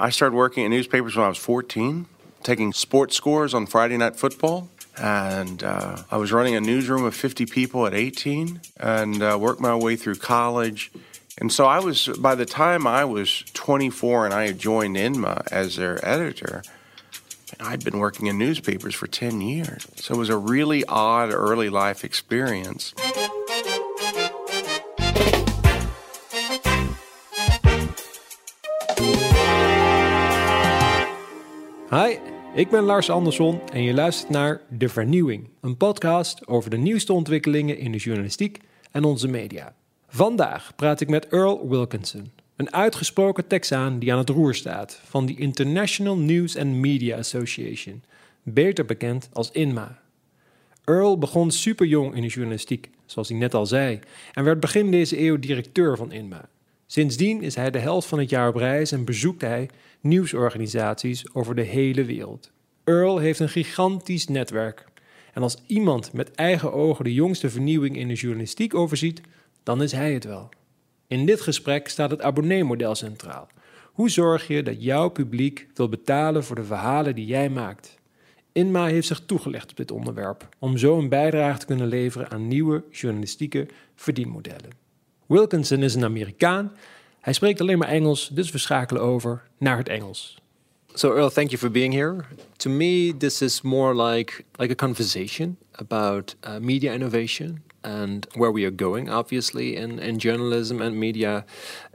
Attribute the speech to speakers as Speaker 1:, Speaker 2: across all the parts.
Speaker 1: I started working in newspapers when I was 14, taking sports scores on Friday Night Football. And uh, I was running a newsroom of 50 people at 18 and uh, worked my way through college. And so I was, by the time I was 24 and I had joined INMA as their editor, I'd been working in newspapers for 10 years. So it was a really odd early life experience.
Speaker 2: Hi, ik ben Lars Andersson en je luistert naar De Vernieuwing, een podcast over de nieuwste ontwikkelingen in de journalistiek en onze media. Vandaag praat ik met Earl Wilkinson, een uitgesproken Texaan die aan het roer staat van de International News and Media Association, beter bekend als INMA. Earl begon superjong in de journalistiek, zoals hij net al zei, en werd begin deze eeuw directeur van INMA. Sindsdien is hij de helft van het jaar op reis en bezoekt hij nieuwsorganisaties over de hele wereld. Earl heeft een gigantisch netwerk. En als iemand met eigen ogen de jongste vernieuwing in de journalistiek overziet, dan is hij het wel. In dit gesprek staat het abonneemodel centraal. Hoe zorg je dat jouw publiek wil betalen voor de verhalen die jij maakt? Inma heeft zich toegelegd op dit onderwerp om zo een bijdrage te kunnen leveren aan nieuwe journalistieke verdienmodellen. Wilkinson is een Amerikaan. Hij spreekt alleen maar Engels, dus we schakelen over naar het Engels.
Speaker 3: So Earl, thank you for being here. To me, this is more like like a conversation about uh, media innovation and where we are going, obviously, in, in journalism and media,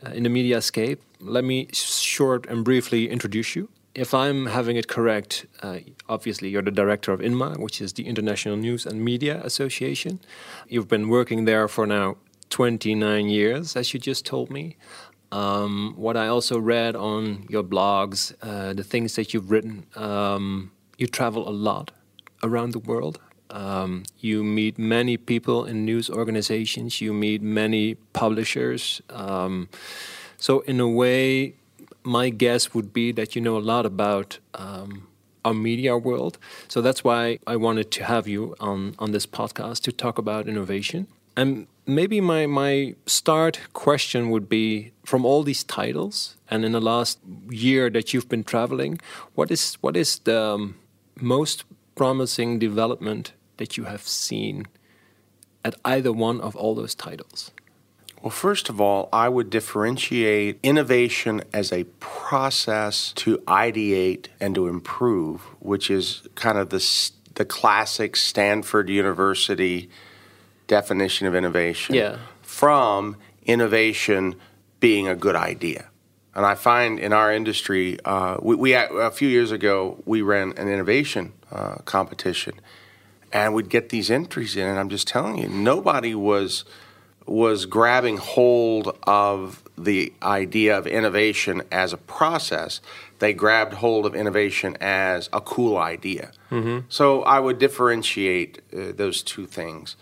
Speaker 3: uh, in the mediascape. Let me short and briefly introduce you. If I'm having it correct, uh, obviously you're the director of INMA, which is the International News and Media Association. You've been working there for now 29 years, as you just told me. Um, what I also read on your blogs, uh, the things that you've written, um, you travel a lot around the world. Um, you meet many people in news organizations, you meet many publishers. Um, so, in a way, my guess would be that you know a lot about um, our media world. So, that's why I wanted to have you on, on this podcast to talk about innovation. And maybe my my start question would be from all these titles and in the last year that you've been traveling what is what is the um, most promising development that you have seen at either one of all those titles?
Speaker 1: Well, first of all, I would differentiate innovation as a process to ideate and to improve, which is kind of the, the classic Stanford University definition of innovation
Speaker 3: yeah.
Speaker 1: from innovation being a good idea. And I find in our industry, uh, we, we, a few years ago we ran an innovation uh, competition, and we'd get these entries in, and I'm just telling you, nobody was was grabbing hold of the idea of innovation as a process. They grabbed hold of innovation as a cool idea. Mm-hmm. So I would differentiate uh, those two things.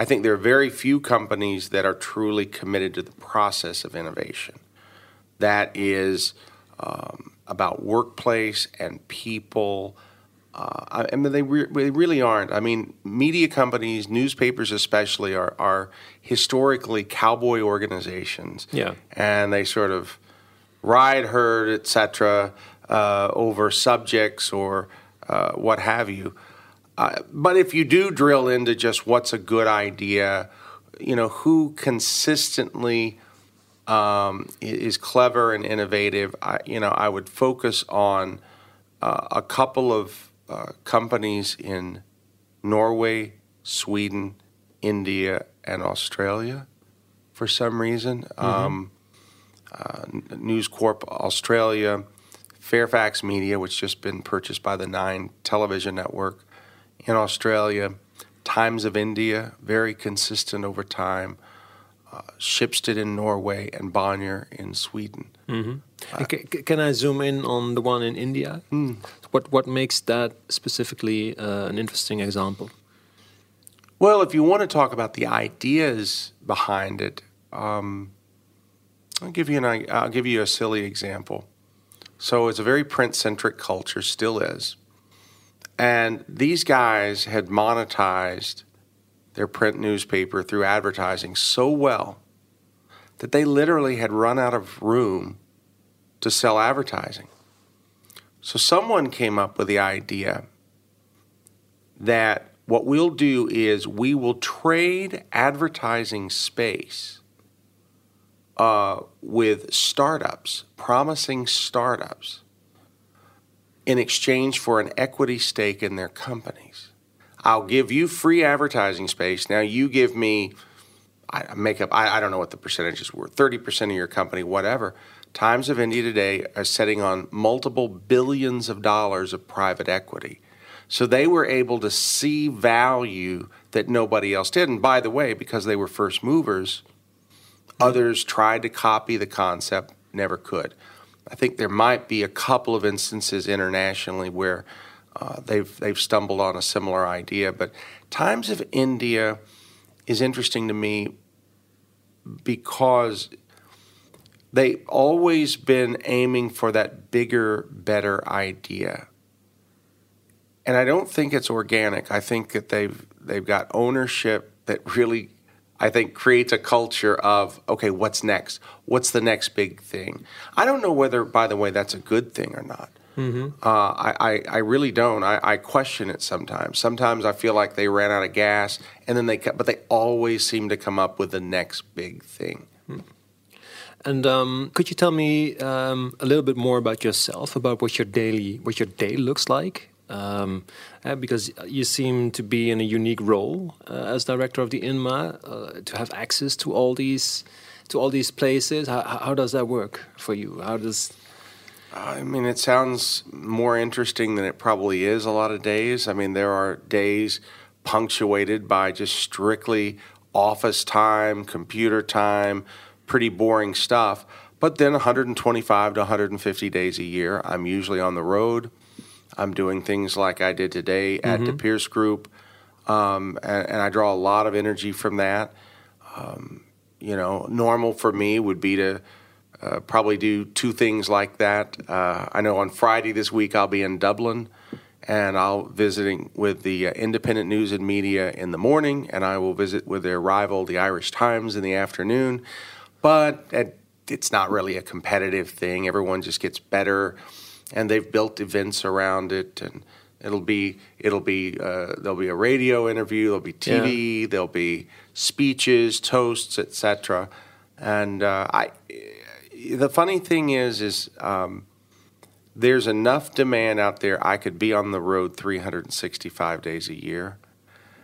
Speaker 1: I think there are very few companies that are truly committed to the process of innovation. That is um, about workplace and people. Uh, I mean, they, re- they really aren't. I mean, media companies, newspapers especially, are, are historically cowboy organizations.
Speaker 3: Yeah.
Speaker 1: And they sort of ride herd, etc., uh, over subjects or uh, what have you. Uh, but if you do drill into just what's a good idea, you know, who consistently um, is clever and innovative, I, you know, I would focus on uh, a couple of uh, companies in Norway, Sweden, India, and Australia for some reason. Mm-hmm. Um, uh, News Corp Australia, Fairfax Media, which just been purchased by the Nine Television Network, in Australia, Times of India, very consistent over time. Uh, Schibsted in Norway and Bonnier in Sweden.
Speaker 3: Mm-hmm. Uh, can I zoom in on the one in India? Mm. What what makes that specifically uh, an interesting example?
Speaker 1: Well, if you want to talk about the ideas behind it, um, I'll give you an I'll give you a silly example. So it's a very print centric culture, still is. And these guys had monetized their print newspaper through advertising so well that they literally had run out of room to sell advertising. So someone came up with the idea that what we'll do is we will trade advertising space uh, with startups, promising startups, in exchange for an equity stake in their companies. I'll give you free advertising space. Now you give me, I make up, I, I don't know what the percentages were, 30% of your company, whatever. Times of India today are setting on multiple billions of dollars of private equity. So they were able to see value that nobody else did. And by the way, because they were first movers, others tried to copy the concept, never could. I think there might be a couple of instances internationally where uh, they've they've stumbled on a similar idea. But Times of India is interesting to me because they've always been aiming for that bigger, better idea. And I don't think it's organic. I think that they've they've got ownership that really I think creates a culture of okay, what's next? What's the next big thing? I don't know whether, by the way, that's a good thing or not. Mm-hmm. Uh, I, I, I really don't. I, I question it sometimes. Sometimes I feel like they ran out of gas, and then they but they always seem to come up with the next big thing. Hmm.
Speaker 3: And um, could you tell me um, a little bit more about yourself, about what your daily, what your day looks like? Um, uh, because you seem to be in a unique role uh, as director of the INMA uh, to have access to all these, to all these places. How, how does that work for you? How does
Speaker 1: I mean, it sounds more interesting than it probably is a lot of days. I mean, there are days punctuated by just strictly office time, computer time, pretty boring stuff. But then 125 to 150 days a year, I'm usually on the road. I'm doing things like I did today at mm-hmm. the Persgroep, um, and, and, I draw a lot of energy from that. Um, you know, normal for me would be to uh, probably do two things like that. Uh, I know on Friday this week I'll be in Dublin and I'll visiting with the uh, Independent News and Media in the morning, and I will visit with their rival, the Irish Times, in the afternoon. But it's not really a competitive thing. Everyone just gets better, and they've built events around it, and it'll be it'll be uh, there'll be a radio interview, there'll be TV, yeah. there'll be speeches, toasts, etc. And uh, I the funny thing is, is um, there's enough demand out there. I could be on the road 365 days a year.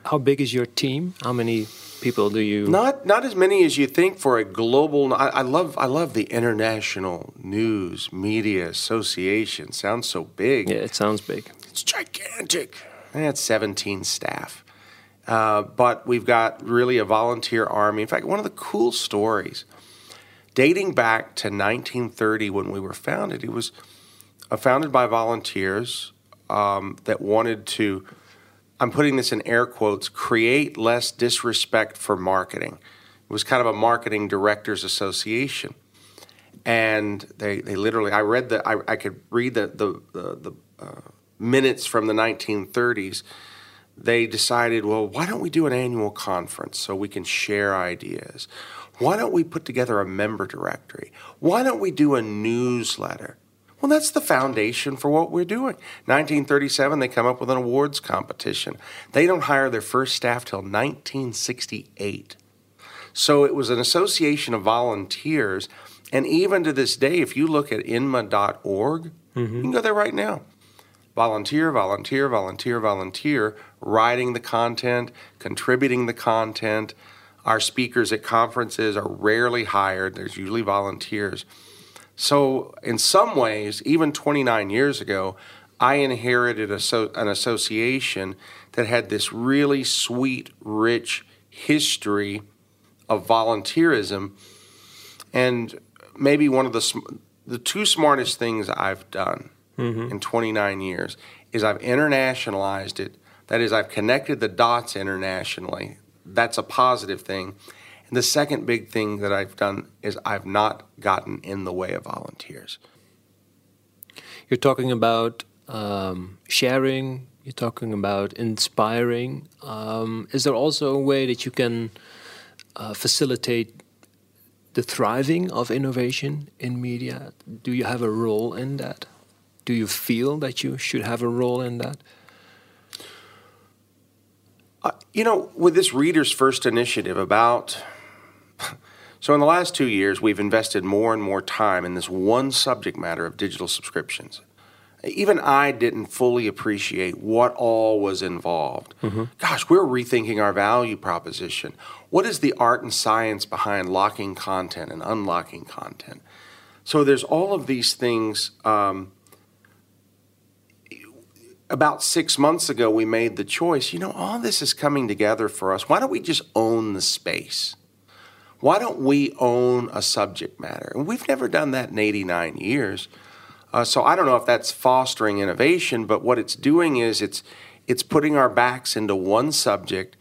Speaker 3: How big is your team? How many people do you?
Speaker 1: Not not as many as you think for a global. I, I love I love the International News Media Association. Sounds so big.
Speaker 3: Yeah, it sounds big.
Speaker 1: It's gigantic. I had 17 staff. Uh, but we've got really a volunteer army. In fact, one of the cool stories dating back to 1930 when we were founded. It was uh, founded by volunteers um, that wanted to, I'm putting this in air quotes, create less disrespect for marketing. It was kind of a marketing directors association. And they, they literally, I read the, I, I could read the, the, the, the uh, minutes from the 1930s. They decided, well, why don't we do an annual conference so we can share ideas? Why don't we put together a member directory? Why don't we do a newsletter? Well, that's the foundation for what we're doing. 1937, they come up with an awards competition. They don't hire their first staff till 1968. So it was an association of volunteers. And even to this day, if you look at inma.org, mm-hmm. you can go there right now. Volunteer, volunteer, volunteer, volunteer, writing the content, contributing the content, our speakers at conferences are rarely hired, there's usually volunteers. So, in some ways, even 29 years ago, I inherited a so, an association that had this really sweet, rich history of volunteerism. And maybe one of the, the two smartest things I've done mm-hmm. in 29 years is I've internationalized it. That is, I've connected the dots internationally that's a positive thing. And the second big thing that I've done is I've not gotten in the way of volunteers.
Speaker 3: You're talking about um, sharing, you're talking about inspiring. Um, is there also a way that you can uh, facilitate the thriving of innovation in media? Do you have a role in that? Do you feel that you should have a role in that?
Speaker 1: Uh, you know, with this Readers First initiative, about so in the last two years, we've invested more and more time in this one subject matter of digital subscriptions. Even I didn't fully appreciate what all was involved. Mm-hmm. Gosh, we're rethinking our value proposition. What is the art and science behind locking content and unlocking content? So there's all of these things. Um, about six months ago, we made the choice you know, all this is coming together for us. Why don't we just own the space? Why don't we own a subject matter? And we've never done that in 89 years. Uh, so I don't know if that's fostering innovation, but what it's doing is it's it's putting our backs into one subject,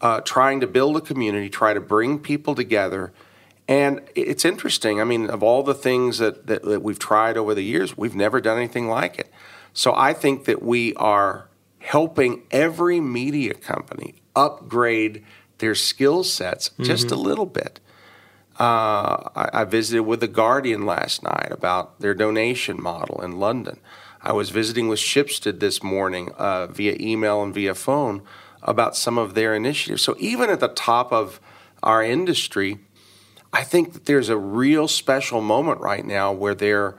Speaker 1: uh, trying to build a community, try to bring people together. And it's interesting. I mean, of all the things that, that, that we've tried over the years, we've never done anything like it. So I think that we are helping every media company upgrade their skill sets just mm-hmm. a little bit. Uh, I, I, visited with the Guardian last night about their donation model in London. I was visiting with Schibsted this morning uh, via email and via phone about some of their initiatives. So even at the top of our industry, I think that there's a real special moment right now where they're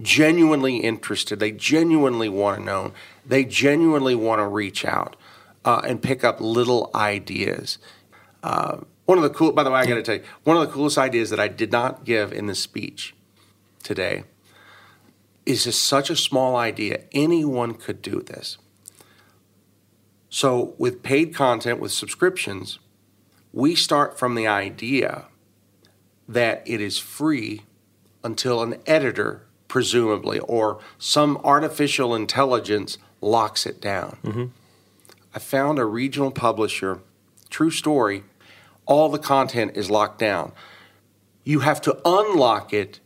Speaker 1: genuinely interested. They genuinely want to know. They genuinely want to reach out uh, and pick up little ideas. Uh, one of the cool, by the way, I got to tell you, one of the coolest ideas that I did not give in the speech today is just such a small idea. Anyone could do this. So, with paid content, with subscriptions, we start from the idea that it is free until an editor presumably, or some artificial intelligence locks it down. Mm-hmm. I found a regional publisher, true story, all the content is locked down. You have to unlock it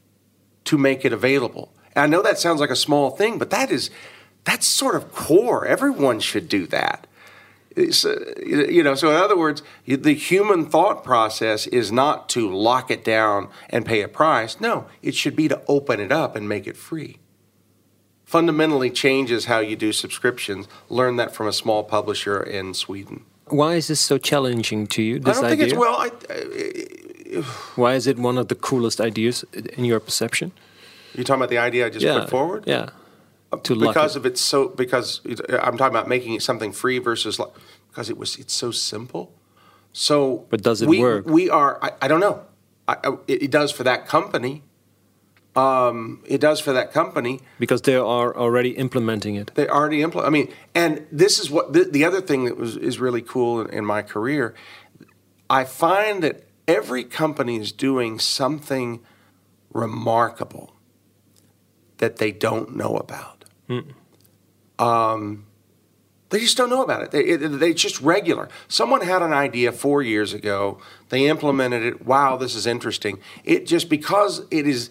Speaker 1: to make it available. And I know that sounds like a small thing, but that is that's sort of core. Everyone should do that. Uh, you know, so in other words, the human thought process is not to lock it down and pay a price. No, it should be to open it up and make it free. Fundamentally changes how you do subscriptions. Learn that from a small publisher in Sweden.
Speaker 3: Why is this so challenging to you? This
Speaker 1: I don't
Speaker 3: idea?
Speaker 1: think it's well. I, I,
Speaker 3: Why is it one of the coolest ideas in your perception?
Speaker 1: You talking about the idea I just
Speaker 3: yeah,
Speaker 1: put forward?
Speaker 3: Yeah uh,
Speaker 1: to because of it's so because I'm talking about making something free versus because it was it's so simple. So,
Speaker 3: but does it
Speaker 1: we,
Speaker 3: work?
Speaker 1: We are. I, I don't know. I, it, it, does for that company. Um, it does for that company
Speaker 3: because they are already implementing it.
Speaker 1: They already implement. I mean, and this is what the, the other thing that was is really cool in, in my career. I find that every company is doing something remarkable that they don't know about. Mm. Um, they just don't know about it. They, it. they, just regular. Someone had an idea four years ago. They implemented it. Wow, this is interesting. It just because it is,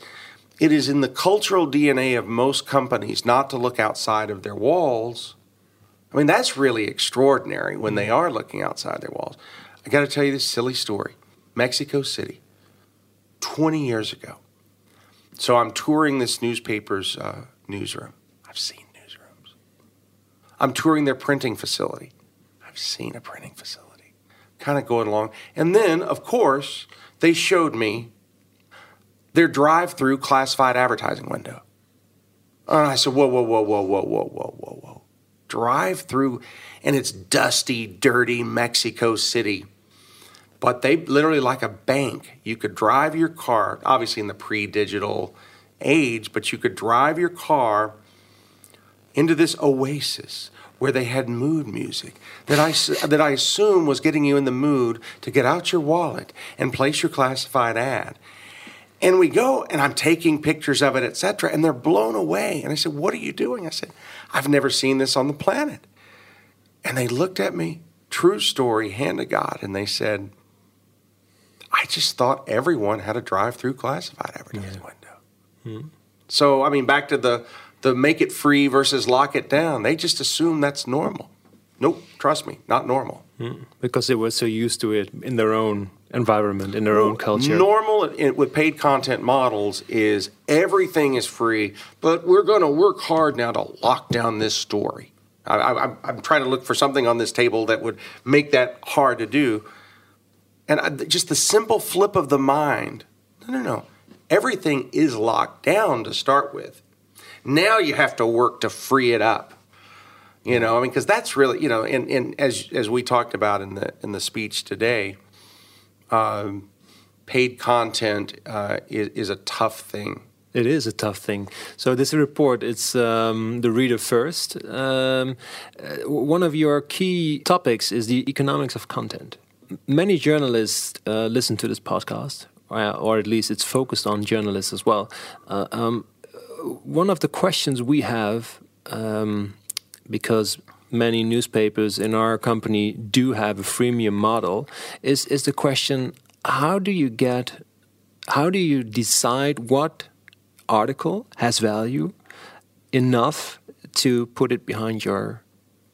Speaker 1: it is in the cultural DNA of most companies not to look outside of their walls. I mean, that's really extraordinary when they are looking outside their walls. I got to tell you this silly story. Mexico City, 20 years ago. So I'm touring this newspaper's uh, newsroom. I've seen newsrooms. I'm touring their printing facility. I've seen a printing facility. Kind of going along. And then, of course, they showed me their drive through classified advertising window. And I said, whoa, whoa, whoa, whoa, whoa, whoa, whoa, whoa, whoa. Drive through, and it's dusty, dirty Mexico City. But they literally, like a bank, you could drive your car, obviously in the pre digital age, but you could drive your car into this oasis where they had mood music that I, that I assume was getting you in the mood to get out your wallet and place your classified ad. And we go, and I'm taking pictures of it, etc., and they're blown away. And I said, What are you doing? I said, I've never seen this on the planet. And they looked at me, true story, hand to God, and they said, I just thought everyone had a drive through classified advertising yeah. window. Hmm. So, I mean, back to the the make it free versus lock it down. They just assume that's normal. Nope, trust me, not normal.
Speaker 3: Mm, because they were so used to it in their own environment, in their own culture.
Speaker 1: Normal in, with paid content models is everything is free, but we're going to work hard now to lock down this story. I, I, I'm trying to look for something on this table that would make that hard to do. And I, just the simple flip of the mind no, no, no. Everything is locked down to start with. Now you have to work to free it up. You know, I mean, because that's really, you know, and, and as as we talked about in the in the speech today, um, paid content uh, is, is a tough thing.
Speaker 3: It is a tough thing. So this report, it's um, the reader first. Um, uh, one of your key topics is the economics of content. Many journalists uh, listen to this podcast, uh, or at least it's focused on journalists as well. Uh, um, one of the questions we have, um, because many newspapers in our company do have a freemium model, is is the question: How do you get? How do you decide what article has value enough to put it behind your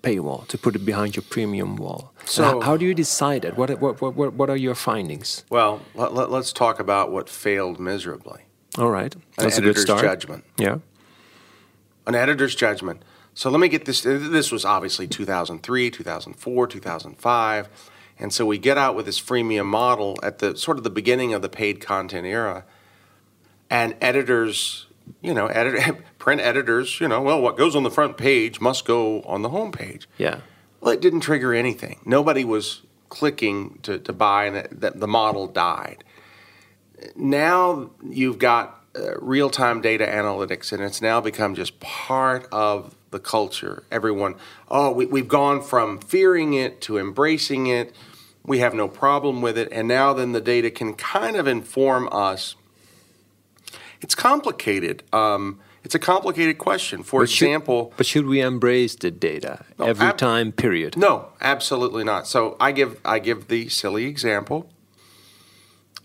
Speaker 3: paywall, to put it behind your premium wall. So, how, how do you decide it? What, what, what, what are your findings?
Speaker 1: Well, let, us let, talk about what failed miserably.
Speaker 3: All right.
Speaker 1: That's An a editor's judgment.
Speaker 3: Yeah.
Speaker 1: An editor's judgment. So let me get this. This was obviously 2003, 2004, 2005. And so we get out with this freemium model at the sort of the beginning of the paid content era. And editors you know, edit, print editors, you know, well, what goes on the front page must go on the home page.
Speaker 3: Yeah.
Speaker 1: Well, it didn't trigger anything. Nobody was clicking to, to buy, and the, the model died. Now you've got uh, real time data analytics, and it's now become just part of the culture. Everyone, oh, we, we've gone from fearing it to embracing it. We have no problem with it. And now then the data can kind of inform us it's complicated. Um, it's a complicated question. For
Speaker 3: but
Speaker 1: example,
Speaker 3: should, but should we embrace the data no, every ab- time? Period.
Speaker 1: No, absolutely not. So I give I give the silly example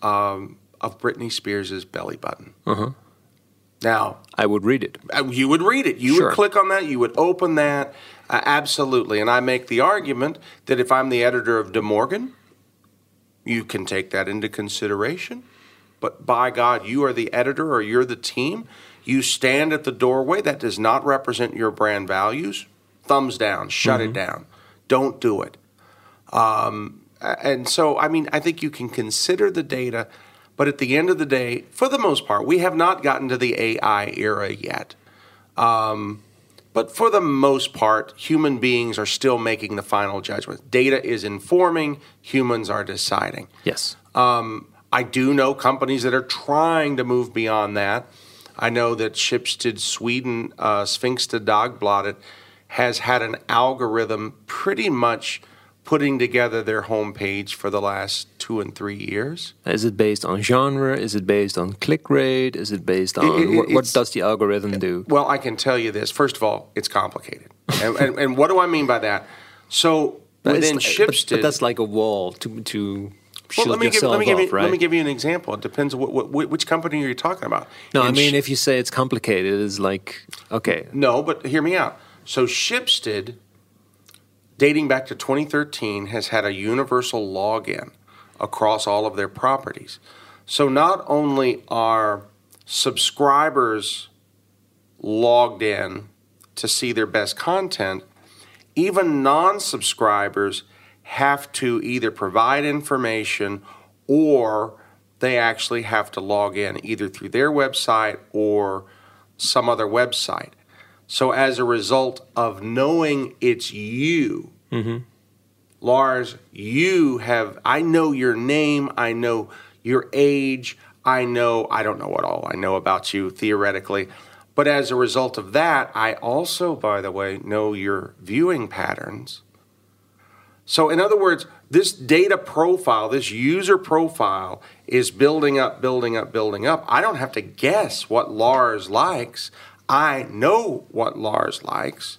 Speaker 1: um, of Britney Spears' belly button.
Speaker 3: Uh-huh.
Speaker 1: Now,
Speaker 3: I would read it.
Speaker 1: Uh, you would read it. You sure. would click on that. You would open that. Uh, absolutely. And I make the argument that if I'm the editor of De Morgen, you can take that into consideration but by God, you are the editor or you're the team. You stand at the doorway. That does not represent your brand values. Thumbs down. Shut mm-hmm. it down. Don't do it. Um, and so, I mean, I think you can consider the data, but at the end of the day, for the most part, we have not gotten to the AI era yet. Um, but for the most part, human beings are still making the final judgment. Data is informing, humans are deciding.
Speaker 3: Yes.
Speaker 1: Um, I do know companies that are trying to move beyond that. I know that Schibsted Sweden, uh, Svenska Dagbladet, has had an algorithm pretty much putting together their homepage for the last two and three years.
Speaker 3: Is it based on genre? Is it based on click rate? Is it based on it, it, what, what, does the algorithm do?
Speaker 1: Well, I can tell you this. First of all, it's complicated. and, and, and, what do I mean by that? So within Schibsted,
Speaker 3: but, but that's like a wall to to
Speaker 1: well, let me give, let me give off, you, right? Let me give you an example. It depends what, what which company you're you talking about.
Speaker 3: No, I mean if you say it's complicated, it's like okay.
Speaker 1: No, but hear me out. So Schibsted, dating back to 2013, has had a universal login across all of their properties. So not only are subscribers logged in to see their best content, even non-subscribers have to either provide information or they actually have to log in either through their website or some other website. So, as a result of knowing it's you,
Speaker 3: mm-hmm.
Speaker 1: Lars, you have, I know your name, I know your age, I know, I don't know what all I know about you theoretically. But as a result of that, I also, by the way, know your viewing patterns. So, in other words, this data profile, this user profile is building up, building up, building up. I don't have to guess what Lars likes. I know what Lars likes.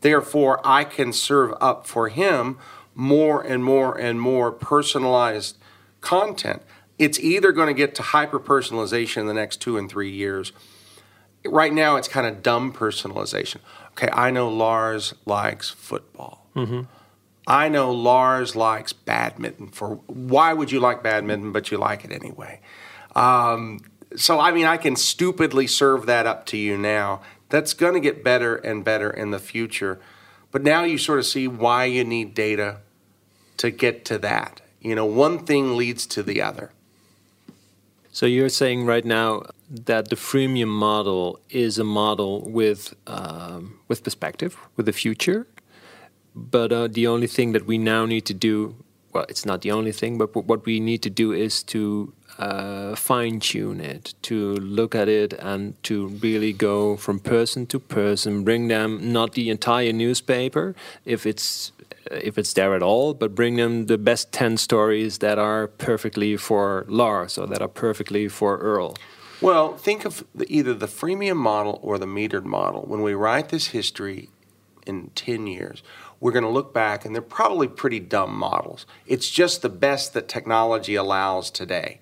Speaker 1: Therefore, I can serve up for him more and more and more personalized content. It's either going to get to hyper personalization in the next two and three years. Right now, it's kind of dumb personalization. Okay, I know Lars likes football.
Speaker 3: Mm-hmm
Speaker 1: I know Lars likes badminton. For why would you like badminton, but you like it anyway? Um, so I mean, I can stupidly serve that up to you now. That's going to get better and better in the future. But now you sort of see why you need data to get to that. You know, one thing leads to the other.
Speaker 3: So you're saying right now that the freemium model is a model with um, with perspective, with the future, but uh, the only thing that we now need to do, well, it's not the only thing, but what we need to do is to uh, fine tune it, to look at it, and to really go from person to person, bring them not the entire newspaper if it's if it's there at all, but bring them the best ten stories that are perfectly for Lars or that are perfectly for Earl.
Speaker 1: Well, think of the, either the freemium model or the metered model. When we write this history in 10 years, we're going to look back and they're probably pretty dumb models. It's just the best that technology allows today.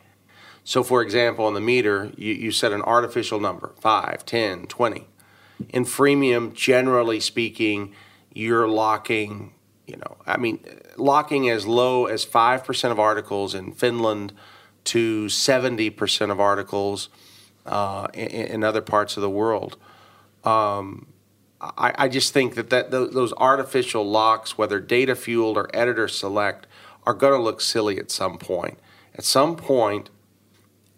Speaker 1: So, for example, on the meter, you, you set an artificial number 5, 10, 20. In freemium, generally speaking, you're locking, you know, I mean, locking as low as 5% of articles in Finland to 70% of articles uh, in, in, other parts of the world. Um, I, I, just think that, that those artificial locks, whether data fueled or editor select, are going to look silly at some point. At some point,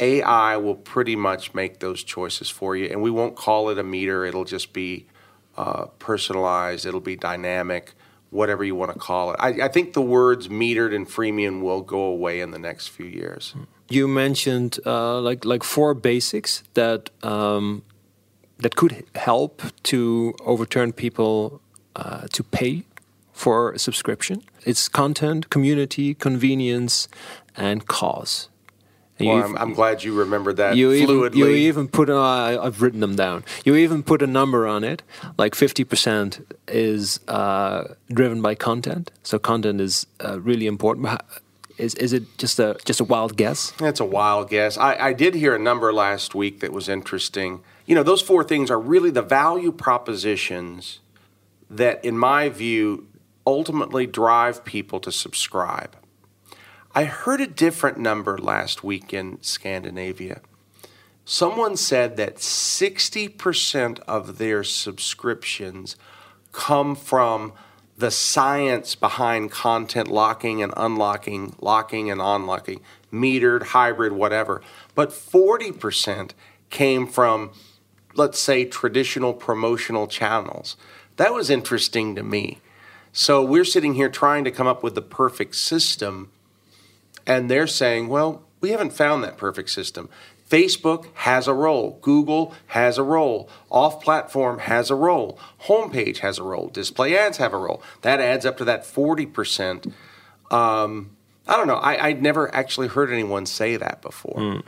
Speaker 1: AI will pretty much make those choices for you, and we won't call it a meter. It'll just be uh, personalized. It'll be dynamic, whatever you want to call it. I, I, think the words metered and freemium will go away in the next few years.
Speaker 3: You mentioned uh, like like four basics that um, that could help to overturn people uh, to pay for a subscription. It's content, community, convenience, and cause.
Speaker 1: Well, I'm, I'm, glad you remembered that
Speaker 3: you
Speaker 1: fluidly.
Speaker 3: Even, you even put, uh, I've written them down. You even put a number on it, like 50% is uh, driven by content. So content is uh, really important. Is, is it just a just a wild guess?
Speaker 1: It's a wild guess. I, I did hear a number last week that was interesting you know, those four things are really the value propositions that, in my view, ultimately drive people to subscribe. I heard a different number last week in Scandinavia. Someone said that 60% of their subscriptions come from the science behind content locking and unlocking, locking and unlocking, metered, hybrid, whatever. But 40% came from let's say, traditional promotional channels. That was interesting to me. So we're sitting here trying to come up with the perfect system, and they're saying, well, we haven't found that perfect system. Facebook has a role. Google has a role. Off platform has a role. Homepage has a role. Display ads have a role. That adds up to that 40%. Um, I don't know. I, would never actually heard anyone say that before. Mm.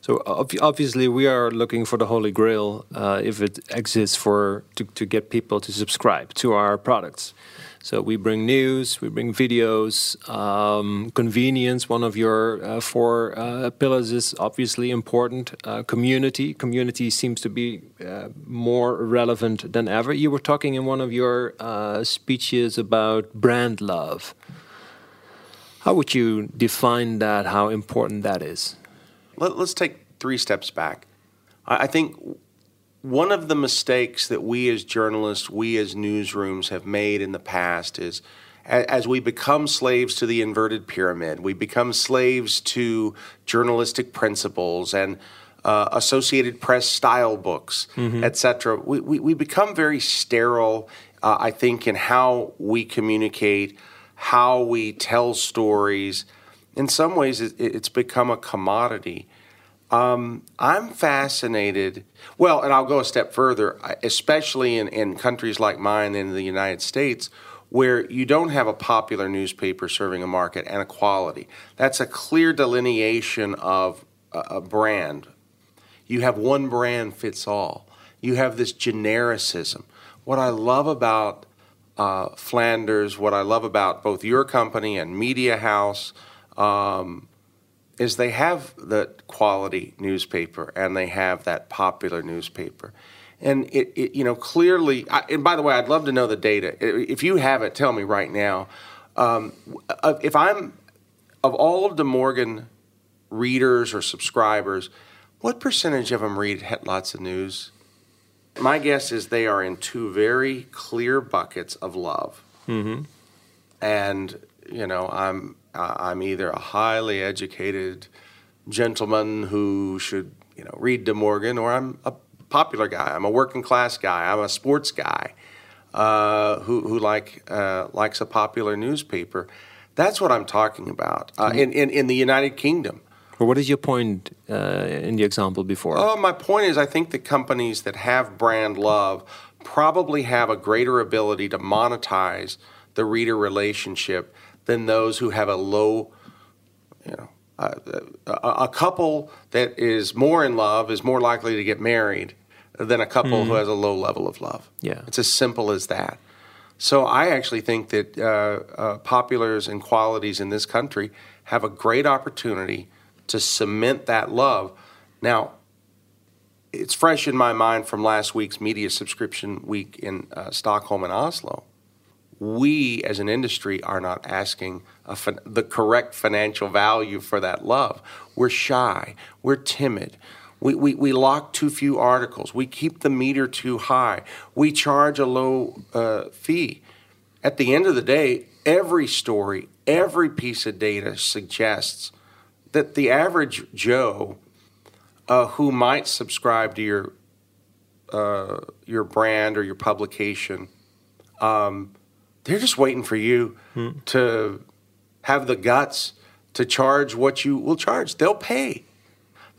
Speaker 3: So obviously, we are looking for the holy grail uh, if it exists for to, to get people to subscribe to our products. So we bring news, we bring videos, um, convenience. One of your uh, four uh, pillars is obviously important. Uh, community, community seems to be uh, more relevant than ever. You were talking in one of your uh, speeches about brand love. How would you define that? How important that is?
Speaker 1: let, us take three steps back. I, I think one of the mistakes that we as journalists, we as newsrooms have made in the past is as we become slaves to the inverted pyramid, we become slaves to journalistic principles and uh, Associated Press style books, mm-hmm. etc. We, we, we, become very sterile, uh, I think, in how we communicate, how we tell stories. In some ways, it, it's become a commodity. Um, I'm fascinated. Well, and I'll go a step further, especially in, in countries like mine in the United States, where you don't have a popular newspaper serving a market and a quality. That's a clear delineation of a, a brand. You have one brand fits all. You have this genericism. What I love about uh, Flanders, what I love about both your company and Media House, um, is they have the quality newspaper and they have that popular newspaper. And it, it you know, clearly, I, and by the way, I'd love to know the data. If you have it, tell me right now. Um, if I'm of all of De Morgen readers or subscribers, what percentage of them read lots of news? My guess is they are in two very clear buckets of love.
Speaker 3: Mm-hmm.
Speaker 1: And you know, I'm I'm either a highly educated gentleman who should you know read De Morgen, or I'm a popular guy. I'm a working class guy. I'm a sports guy uh, who who like uh, likes a popular newspaper. That's what I'm talking about. Uh, in, in in the United Kingdom.
Speaker 3: Well, what is your point uh, in the example before?
Speaker 1: Oh, my point is, I think the companies that have brand love probably have a greater ability to monetize the reader relationship than those who have a low, you know, uh, a, a, couple that is more in love is more likely to get married than a couple mm-hmm. who has a low level of love.
Speaker 3: Yeah,
Speaker 1: it's as simple as that. So I actually think that uh, uh, populars and qualities in this country have a great opportunity to cement that love. Now, it's fresh in my mind from last week's media subscription week in uh, Stockholm and Oslo we as an industry are not asking fin- the correct financial value for that love. We're shy, we're timid. We, we, we lock too few articles. We keep the meter too high. We charge a low uh, fee. At the end of the day, every story, every piece of data suggests that the average Joe uh, who might subscribe to your uh, your brand or your publication um, they're just waiting for you hmm. to have the guts to charge what you will charge. They'll pay.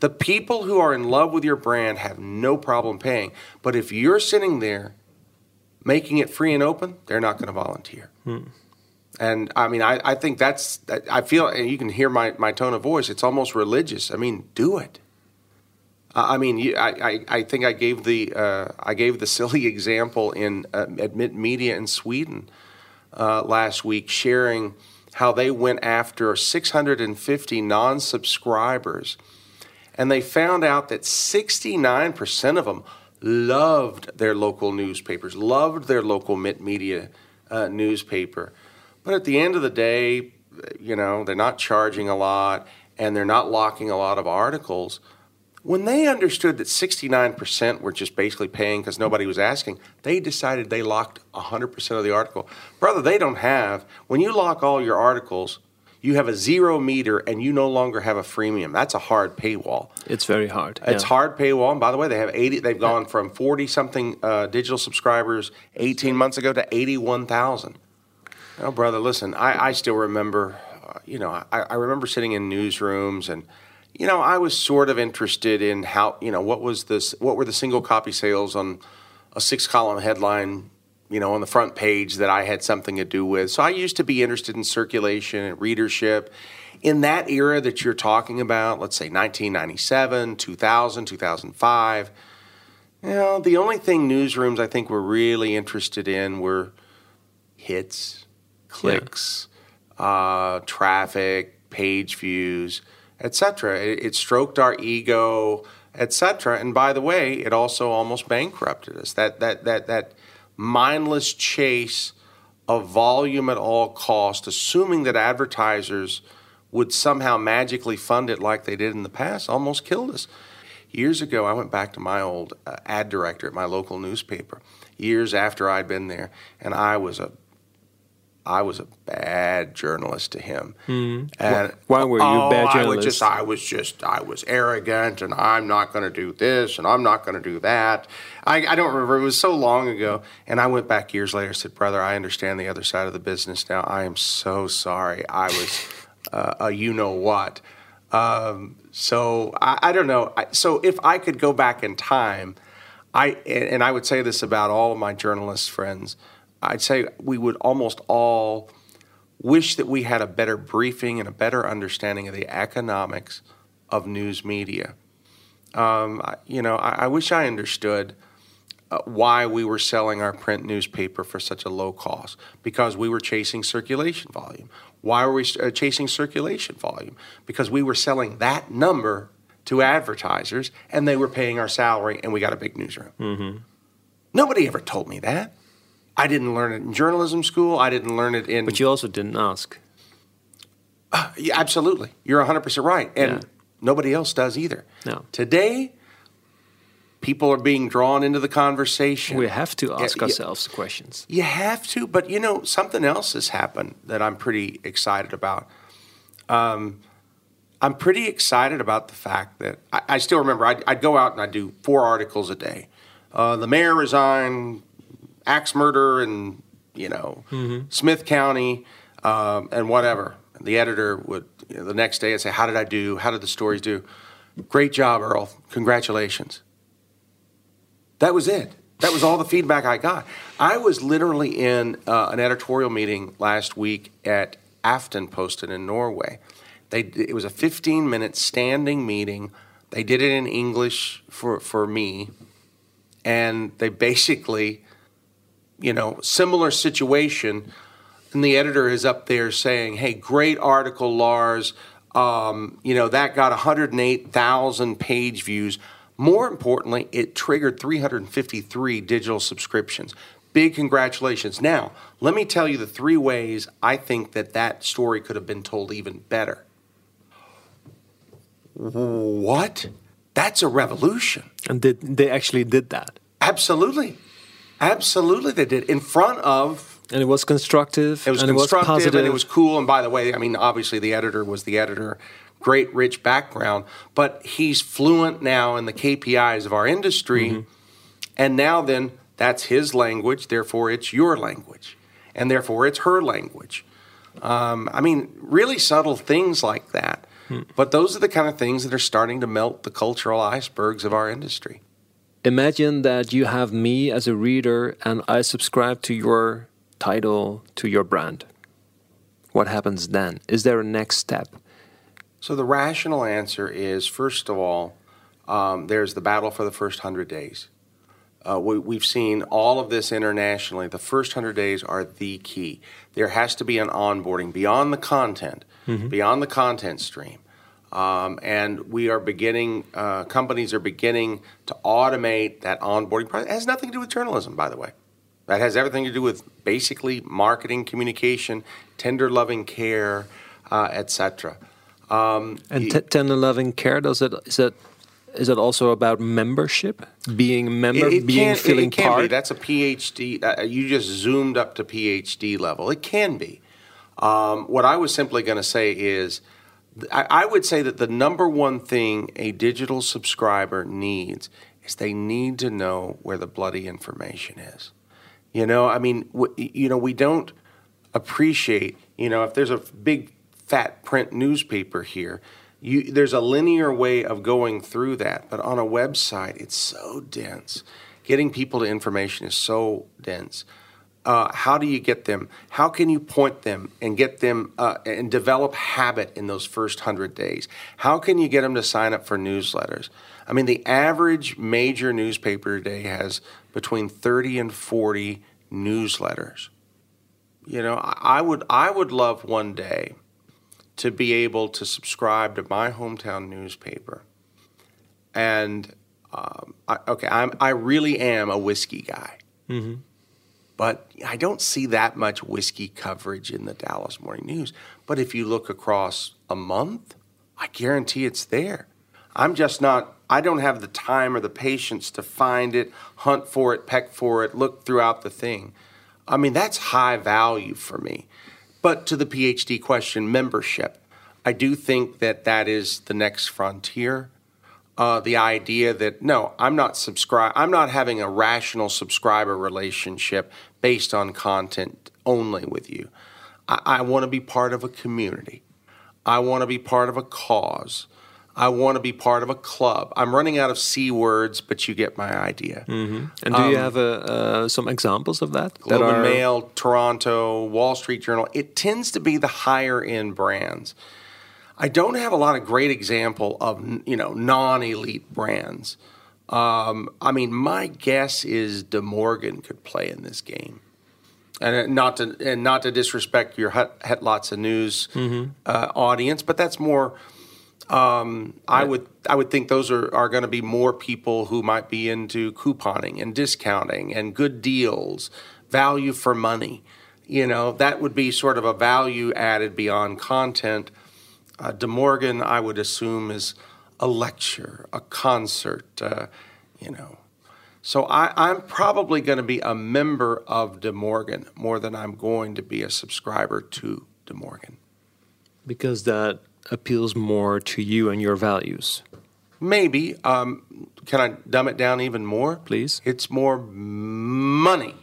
Speaker 1: The people who are in love with your brand have no problem paying. But if you're sitting there making it free and open, they're not going to volunteer. Hmm. And I mean, I, I think that's, I feel, and you can hear my, my tone of voice, it's almost religious. I mean, do it. I mean, I, I, I think I gave the uh, I gave the silly example in uh, Mittmedia in Sweden uh, last week sharing how they went after 650 non subscribers. And they found out that 69% of them loved their local newspapers, loved their local media uh, newspaper. But at the end of the day, you know, they're not charging a lot and they're not locking a lot of articles. When they understood that 69% were just basically paying because nobody was asking, they decided they locked 100% of the article. Brother, they don't have, when you lock all your articles, you have a zero meter and you no longer have a freemium. That's a hard paywall.
Speaker 3: It's very hard.
Speaker 1: It's
Speaker 3: yeah.
Speaker 1: hard paywall. And by the way, they have 80, they've gone from 40 something uh, digital subscribers 18 months ago to 81,000. Oh, brother, listen, I, I still remember, uh, you know, I, I remember sitting in newsrooms and – you know, I was sort of interested in how, you know, what was this, what were the single copy sales on a six column headline, you know, on the front page that I had something to do with. So I used to be interested in circulation and readership. In that era that you're talking about, let's say 1997, 2000, 2005, you know, the only thing newsrooms I think were really interested in were hits, clicks, yeah. uh, traffic, page views etc. It, it stroked our ego, etc. And by the way, it also almost bankrupted us. That that that that mindless chase of volume at all cost, assuming that advertisers would somehow magically fund it like they did in the past, almost killed us. Years ago, I went back to my old uh, ad director at my local newspaper. Years after I'd been there, and I was a I was a bad journalist to him.
Speaker 3: Mm. And why were you oh, bad journalist?
Speaker 1: I was just, I was just, I was arrogant, and I'm not going to do this, and I'm not going to do that. I, I, don't remember. It was so long ago, and I went back years later. and Said, brother, I understand the other side of the business now. I am so sorry. I was uh, a you know what. Um, so I, I, don't know. I, so if I could go back in time, I and I would say this about all of my journalist friends I'd say we would almost all wish that we had a better briefing and a better understanding of the economics of news media. Um, you know, I, I, wish I understood uh, why we were selling our print newspaper for such a low cost because we were chasing circulation volume. Why were we uh, chasing circulation volume? Because we were selling that number to advertisers and they were paying our salary and we got a big newsroom.
Speaker 3: Mm-hmm.
Speaker 1: Nobody ever told me that. I didn't learn it in journalism school. I didn't learn it in.
Speaker 3: But you also didn't ask.
Speaker 1: Yeah, absolutely. You're 100% right. And
Speaker 3: Yeah.
Speaker 1: nobody else does either.
Speaker 3: No.
Speaker 1: Today, people are being drawn into the conversation.
Speaker 3: We have to ask
Speaker 1: yeah.
Speaker 3: ourselves the questions.
Speaker 1: You have to, but you know, something else has happened that I'm pretty excited about. Um, I'm pretty excited about the fact that I, I still remember I'd, I'd go out and I'd do four articles a day. Uh, the mayor resigned, axe murder in you know Smith County, um, and whatever. The editor would you know, the next day I'd say, "How did I do? How did the stories do? Great job, Earl. Congratulations." That was it. That was all the feedback I got. I was literally in uh, an editorial meeting last week at Aftenposten in Norway. They it was a 15 minute standing meeting. They did it in English for for me, and they basically, you know, similar situation. And the editor is up there saying, "Hey, great article, Lars. Um, you know that got 108,000 page views. More importantly, it triggered 353 digital subscriptions. Big congratulations. Now, let me tell you the three ways I think that that story could have been told even better. What? That's a revolution.
Speaker 3: And did, they actually did that.
Speaker 1: Absolutely. Absolutely, they did. In front of
Speaker 3: And it was constructive.
Speaker 1: it was
Speaker 3: and
Speaker 1: constructive
Speaker 3: it was positive.
Speaker 1: and it was cool. And by the way, I mean, obviously the editor was the editor, great, rich background, but he's fluent now in the KPIs of our industry.
Speaker 3: Mm-hmm.
Speaker 1: And now then, that's his language, therefore it's your language. And therefore it's her language. Um, I mean, really subtle things like that.
Speaker 3: Hmm.
Speaker 1: But those are the kind of things that are starting to melt the cultural icebergs of our industry.
Speaker 3: Imagine that you have me as a reader and I subscribe to your title, to your brand. What happens then? Is there a next step?
Speaker 1: So the rational answer is, first of all, um, there's the battle for the first hundred days. Uh, we, we've seen all of this internationally. The first hundred days are the key. There has to be an onboarding beyond the content, beyond the content stream. Um, and we are beginning, uh, companies are beginning to automate that onboarding process. It has nothing to do with journalism, by the way. That has everything to do with basically marketing, communication, tender loving care, uh, etc. Um,
Speaker 3: And t- tender loving care, does it is it is it also about membership? Being a member,
Speaker 1: It, it
Speaker 3: being
Speaker 1: can,
Speaker 3: feeling
Speaker 1: it can
Speaker 3: part?
Speaker 1: be. That's a PhD. Uh, you just zoomed up to PhD level. It can be. Um, what I was simply going to say is, I, I would say that the number one thing a digital subscriber needs is they need to know where the bloody information is. You know, I mean, w- you know, we don't appreciate. You know, if there's a big fat print newspaper here, you, there's a linear way of going through that. But on a website, it's so dense. Getting people to information is so dense. Uh, how do you get them? How can you point them and get them uh, and develop habit in those first hundred days? How can you get them to sign up for newsletters? I mean, the average major newspaper today has between 30 and 40 newsletters. You know, I would I would love one day to be able to subscribe to my hometown newspaper. And um, I, okay, I'm I really am a whiskey guy, but I don't see that much whiskey coverage in the Dallas Morning News. But if you look across a month, I guarantee it's there. I'm just not. I don't have the time or the patience to find it, hunt for it, peck for it, look throughout the thing. I mean, that's high value for me. But to the PhD question, membership, I do think that that is the next frontier. Uh, the idea that no, I'm not subscribe. I'm not having a rational subscriber relationship based on content only with you. I, I want to be part of a community. I want to be part of a cause. I want to be part of a club. I'm running out of c words, but you get my idea.
Speaker 3: and do you have uh, uh, some examples of that? that
Speaker 1: Globe and
Speaker 3: are-
Speaker 1: Mail, Toronto, Wall Street Journal. It tends to be the higher end brands. I don't have a lot of great example of you know non elite brands. Um, I mean, my guess is De Morgen could play in this game, and uh, not to and not to disrespect your het, het lots of news uh, audience, but that's more. Um, I would I would think those are, are going to be more people who might be into couponing and discounting and good deals value for money. You know, that would be sort of a value added beyond content. Uh, De Morgen, I would assume, is a lecture, a concert, uh, you know. So I, I'm probably going to be a member of De Morgen more than I'm going to be a subscriber to De Morgen.
Speaker 3: Because that appeals more to you and your values.
Speaker 1: Maybe. Um, can I dumb it down even more?
Speaker 3: Please.
Speaker 1: It's more money.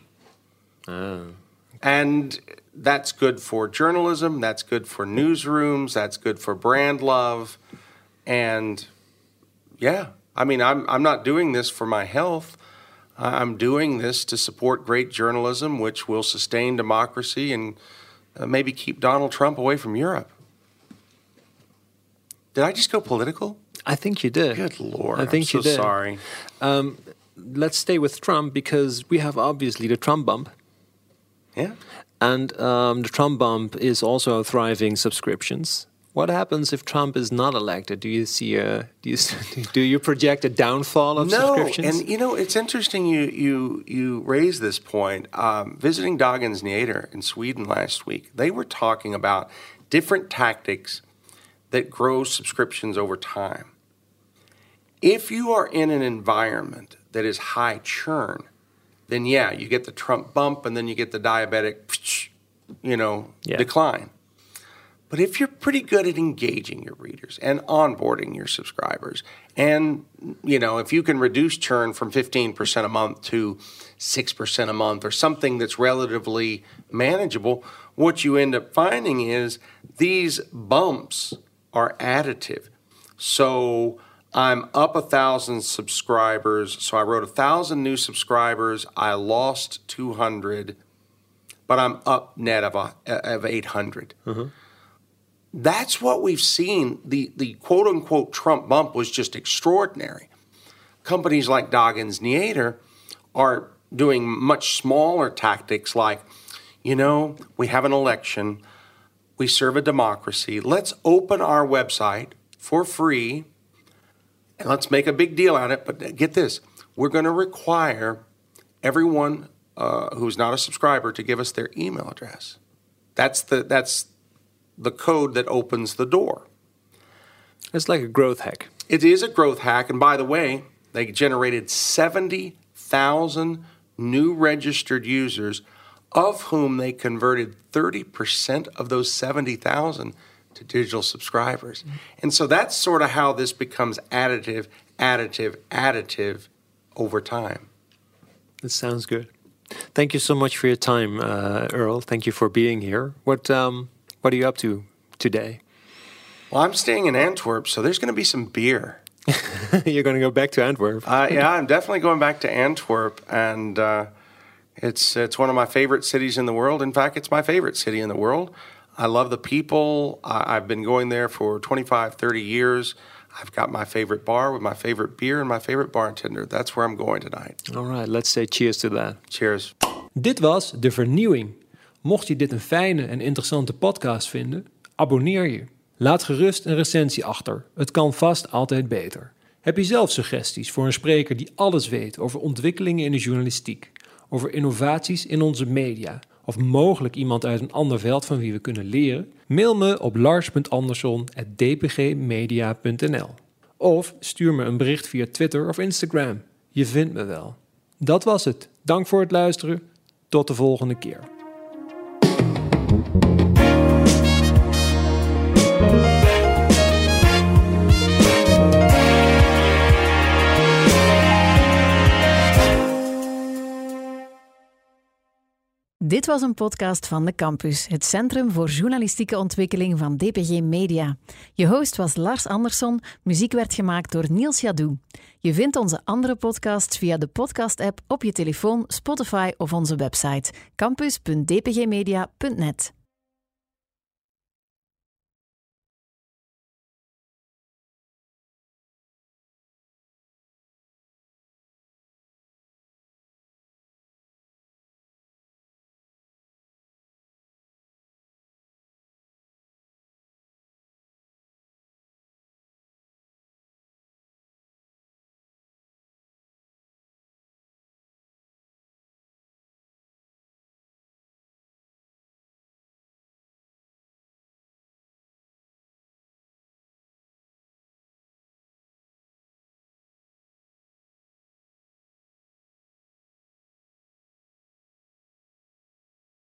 Speaker 1: And that's good for journalism, that's good for newsrooms, that's good for brand love. And yeah, I mean, I'm, I'm not doing this for my health. I'm doing this to support great journalism, which will sustain democracy and uh, maybe keep Donald Trump away from Europe. Did I just go political?
Speaker 3: I think you did.
Speaker 1: Good Lord.
Speaker 3: I think
Speaker 1: I'm so
Speaker 3: you did.
Speaker 1: sorry.
Speaker 3: Let's stay with Trump because we have obviously the Trump bump.
Speaker 1: Yeah.
Speaker 3: And um, the Trump bump is also thriving subscriptions. What happens if Trump is not elected? Do you see a do you do you project a downfall of
Speaker 1: no,
Speaker 3: subscriptions?
Speaker 1: and you know it's interesting you you you raise this point. Um, visiting Dagens Nyheter in Sweden last week, they were talking about different tactics that grow subscriptions over time. If you are in an environment that is high churn, then yeah, you get the Trump bump, and then you get the diabetic, you know,
Speaker 3: Yeah.
Speaker 1: decline. But if you're pretty good at engaging your readers and onboarding your subscribers, and you know, if you can reduce churn from 15% a month to 6% a month or something that's relatively manageable, what you end up finding is these bumps are additive. So I'm up a thousand subscribers. So I wrote a thousand new subscribers. I lost 200, but I'm up net of, a, of 800 mm-hmm. that's what we've seen. The the quote unquote Trump bump was just extraordinary. Companies like Dagens Nyheter are doing much smaller tactics like, you know, we have an election, we serve a democracy. Let's open our website for free and let's make a big deal out of it. But get this, we're going to require everyone uh, who's not a subscriber to give us their email address. That's the that's the code that opens the door.
Speaker 3: it's like a growth hack.
Speaker 1: It is a growth hack, and by the way, they generated 70,000 new registered users, of whom they converted 30% of those 70,000 to digital subscribers. And so that's sort of how this becomes additive, additive, additive over time.
Speaker 3: That sounds good. Thank you so much for your time, uh, Earl. Thank you for being here. What um, what are you up to today?
Speaker 1: Well, I'm staying in Antwerp, so there's going to be some beer.
Speaker 3: You're going to go back to Antwerp.
Speaker 1: Uh, yeah, I'm definitely going back to Antwerp, and uh, it's it's one of my favorite cities in the world. In fact, it's my favorite city in the world. I love the people. I, I've been going there for 25, 30 years. I've got my favorite bar with my favorite beer and my favorite bartender. That's where I'm going tonight.
Speaker 3: All right, let's say cheers to that.
Speaker 1: Cheers.
Speaker 2: Dit was De Vernieuwing. Mocht je dit een fijne en interessante podcast vinden, abonneer je. Laat gerust een recensie achter. Het kan vast altijd beter. Heb je zelf suggesties voor een spreker die alles weet over ontwikkelingen in de journalistiek, over innovaties in onze media, of mogelijk iemand uit een ander veld van wie we kunnen leren? Mail me op lars.anderson.dpgmedia.nl of stuur me een bericht via Twitter of Instagram. Je vindt me wel. Dat was het. Dank voor het luisteren. Tot de volgende keer.
Speaker 4: Dit was een podcast van de Campus, het Centrum voor Journalistieke Ontwikkeling van DPG Media. Je host was Lars Andersson, muziek werd gemaakt door Niels Jadou. Je vindt onze andere podcasts via de podcast-app op je telefoon, Spotify of onze website campus.dpgmedia.net.